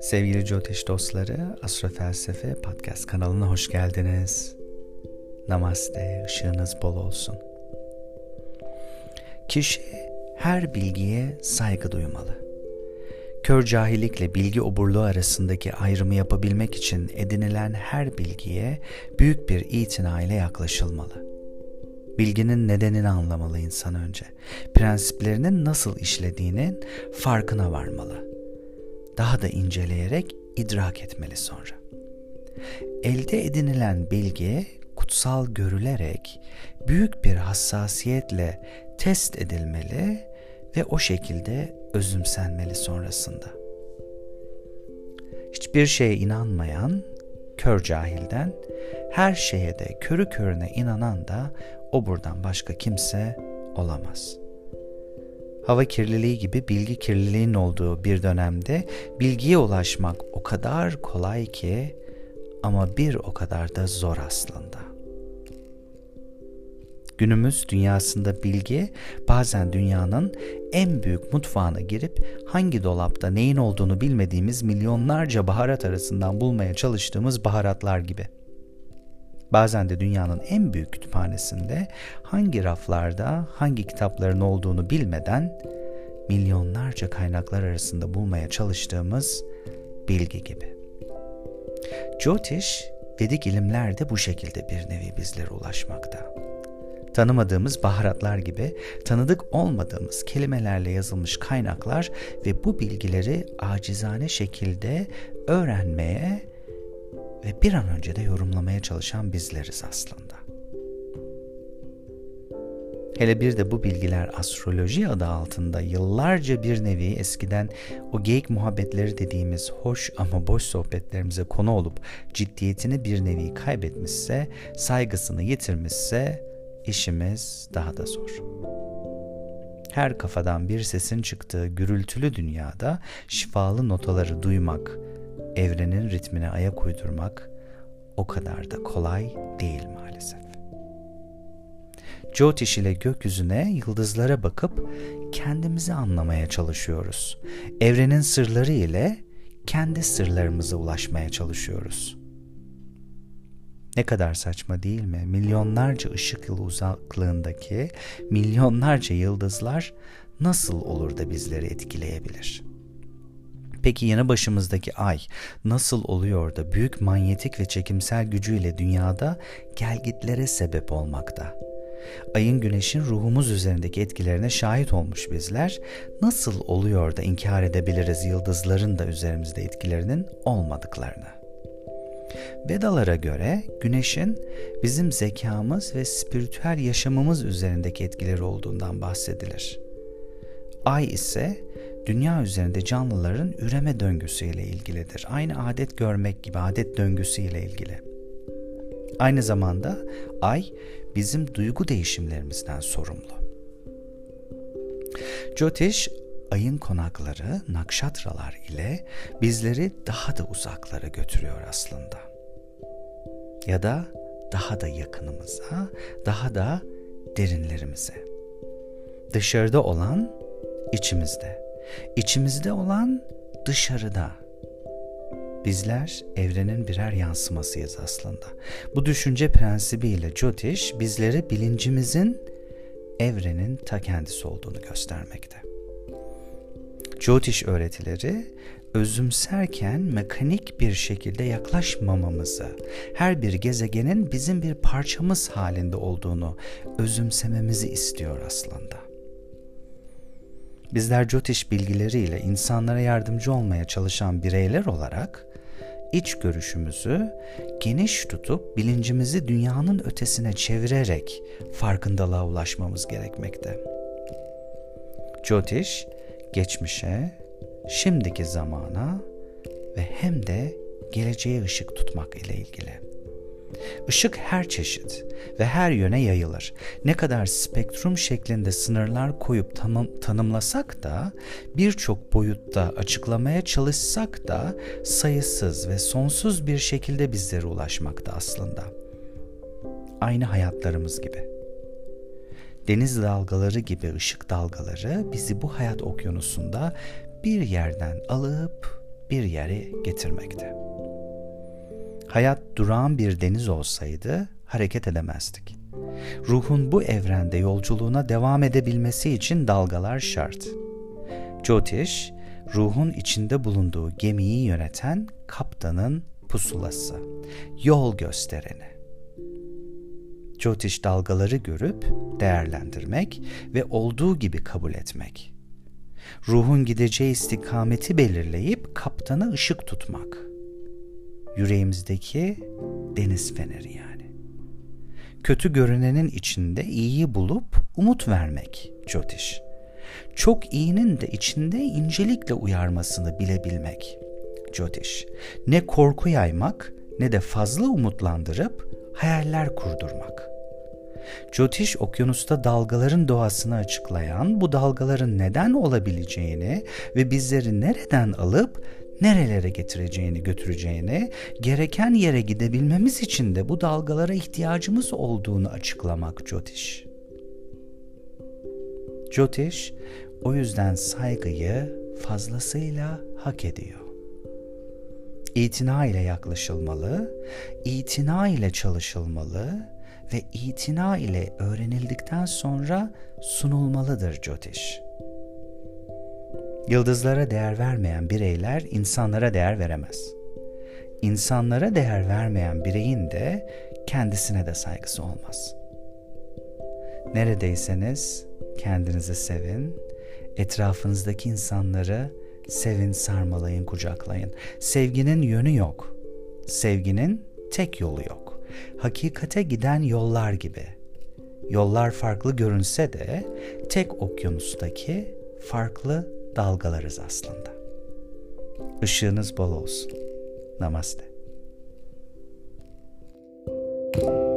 Sevgili Jyotish dostları, Astro Felsefe Podcast kanalına hoş geldiniz. Namaste, ışığınız bol olsun. Kişi her bilgiye saygı duymalı. Kör cahillikle bilgi oburluğu arasındaki ayrımı yapabilmek için edinilen her bilgiye büyük bir itina ile yaklaşılmalı. Bilginin nedenini anlamalı insan önce. Prensiplerinin nasıl işlediğinin farkına varmalı daha da inceleyerek idrak etmeli sonra. Elde edinilen bilgi kutsal görülerek büyük bir hassasiyetle test edilmeli ve o şekilde özümsenmeli sonrasında. Hiçbir şeye inanmayan kör cahilden her şeye de körü körüne inanan da o buradan başka kimse olamaz.'' hava kirliliği gibi bilgi kirliliğinin olduğu bir dönemde bilgiye ulaşmak o kadar kolay ki ama bir o kadar da zor aslında. Günümüz dünyasında bilgi bazen dünyanın en büyük mutfağına girip hangi dolapta neyin olduğunu bilmediğimiz milyonlarca baharat arasından bulmaya çalıştığımız baharatlar gibi.'' Bazen de dünyanın en büyük kütüphanesinde hangi raflarda hangi kitapların olduğunu bilmeden milyonlarca kaynaklar arasında bulmaya çalıştığımız bilgi gibi. Jyotish, Vedik ilimler de bu şekilde bir nevi bizlere ulaşmakta. Tanımadığımız baharatlar gibi tanıdık olmadığımız kelimelerle yazılmış kaynaklar ve bu bilgileri acizane şekilde öğrenmeye ve bir an önce de yorumlamaya çalışan bizleriz aslında. Hele bir de bu bilgiler astroloji adı altında yıllarca bir nevi eskiden o geyik muhabbetleri dediğimiz hoş ama boş sohbetlerimize konu olup ciddiyetini bir nevi kaybetmişse, saygısını yitirmişse işimiz daha da zor. Her kafadan bir sesin çıktığı gürültülü dünyada şifalı notaları duymak, evrenin ritmine ayak uydurmak o kadar da kolay değil maalesef. Jyotish ile gökyüzüne, yıldızlara bakıp kendimizi anlamaya çalışıyoruz. Evrenin sırları ile kendi sırlarımıza ulaşmaya çalışıyoruz. Ne kadar saçma değil mi? Milyonlarca ışık yılı uzaklığındaki milyonlarca yıldızlar nasıl olur da bizleri etkileyebilir?'' Peki yanı başımızdaki ay nasıl oluyor da büyük manyetik ve çekimsel gücüyle dünyada gelgitlere sebep olmakta? Ayın güneşin ruhumuz üzerindeki etkilerine şahit olmuş bizler nasıl oluyor da inkar edebiliriz yıldızların da üzerimizde etkilerinin olmadıklarını? Vedalara göre güneşin bizim zekamız ve spiritüel yaşamımız üzerindeki etkileri olduğundan bahsedilir. Ay ise dünya üzerinde canlıların üreme döngüsüyle ilgilidir. Aynı adet görmek gibi adet döngüsüyle ilgili. Aynı zamanda ay bizim duygu değişimlerimizden sorumlu. Jyotish ayın konakları nakşatralar ile bizleri daha da uzaklara götürüyor aslında. Ya da daha da yakınımıza, daha da derinlerimize. Dışarıda olan içimizde. İçimizde olan dışarıda. Bizler evrenin birer yansımasıyız aslında. Bu düşünce prensibiyle Jyotish bizlere bilincimizin evrenin ta kendisi olduğunu göstermekte. Jyotish öğretileri özümserken mekanik bir şekilde yaklaşmamamızı, her bir gezegenin bizim bir parçamız halinde olduğunu özümsememizi istiyor aslında. Bizler Jyotish bilgileriyle insanlara yardımcı olmaya çalışan bireyler olarak iç görüşümüzü geniş tutup bilincimizi dünyanın ötesine çevirerek farkındalığa ulaşmamız gerekmekte. Jyotish, geçmişe, şimdiki zamana ve hem de geleceğe ışık tutmak ile ilgili. Işık her çeşit ve her yöne yayılır. Ne kadar spektrum şeklinde sınırlar koyup tanım, tanımlasak da birçok boyutta açıklamaya çalışsak da sayısız ve sonsuz bir şekilde bizlere ulaşmakta aslında. Aynı hayatlarımız gibi. Deniz dalgaları gibi ışık dalgaları bizi bu hayat okyanusunda bir yerden alıp bir yere getirmekte. Hayat durağan bir deniz olsaydı hareket edemezdik. Ruhun bu evrende yolculuğuna devam edebilmesi için dalgalar şart. Jyotish, ruhun içinde bulunduğu gemiyi yöneten kaptanın pusulası, yol göstereni. Jyotish dalgaları görüp değerlendirmek ve olduğu gibi kabul etmek. Ruhun gideceği istikameti belirleyip kaptana ışık tutmak. Yüreğimizdeki deniz feneri yani. Kötü görünenin içinde iyiyi bulup umut vermek Jyotish. Çok iyinin de içinde incelikle uyarmasını bilebilmek Jyotish. Ne korku yaymak ne de fazla umutlandırıp hayaller kurdurmak. Jyotish okyanusta dalgaların doğasını açıklayan, bu dalgaların neden olabileceğini ve bizleri nereden alıp nerelere getireceğini, götüreceğini, gereken yere gidebilmemiz için de bu dalgalara ihtiyacımız olduğunu açıklamak Jyotish. Jyotish o yüzden saygıyı fazlasıyla hak ediyor. İtina ile yaklaşılmalı, itina ile çalışılmalı ve itina ile öğrenildikten sonra sunulmalıdır Jyotish. Yıldızlara değer vermeyen bireyler insanlara değer veremez. İnsanlara değer vermeyen bireyin de kendisine de saygısı olmaz. Neredeyseniz kendinizi sevin, etrafınızdaki insanları sevin, sarmalayın, kucaklayın. Sevginin yönü yok. Sevginin tek yolu yok. Hakikate giden yollar gibi. Yollar farklı görünse de tek okyanustaki farklı dalgalarız aslında. Işığınız bol olsun. Namaste. thank you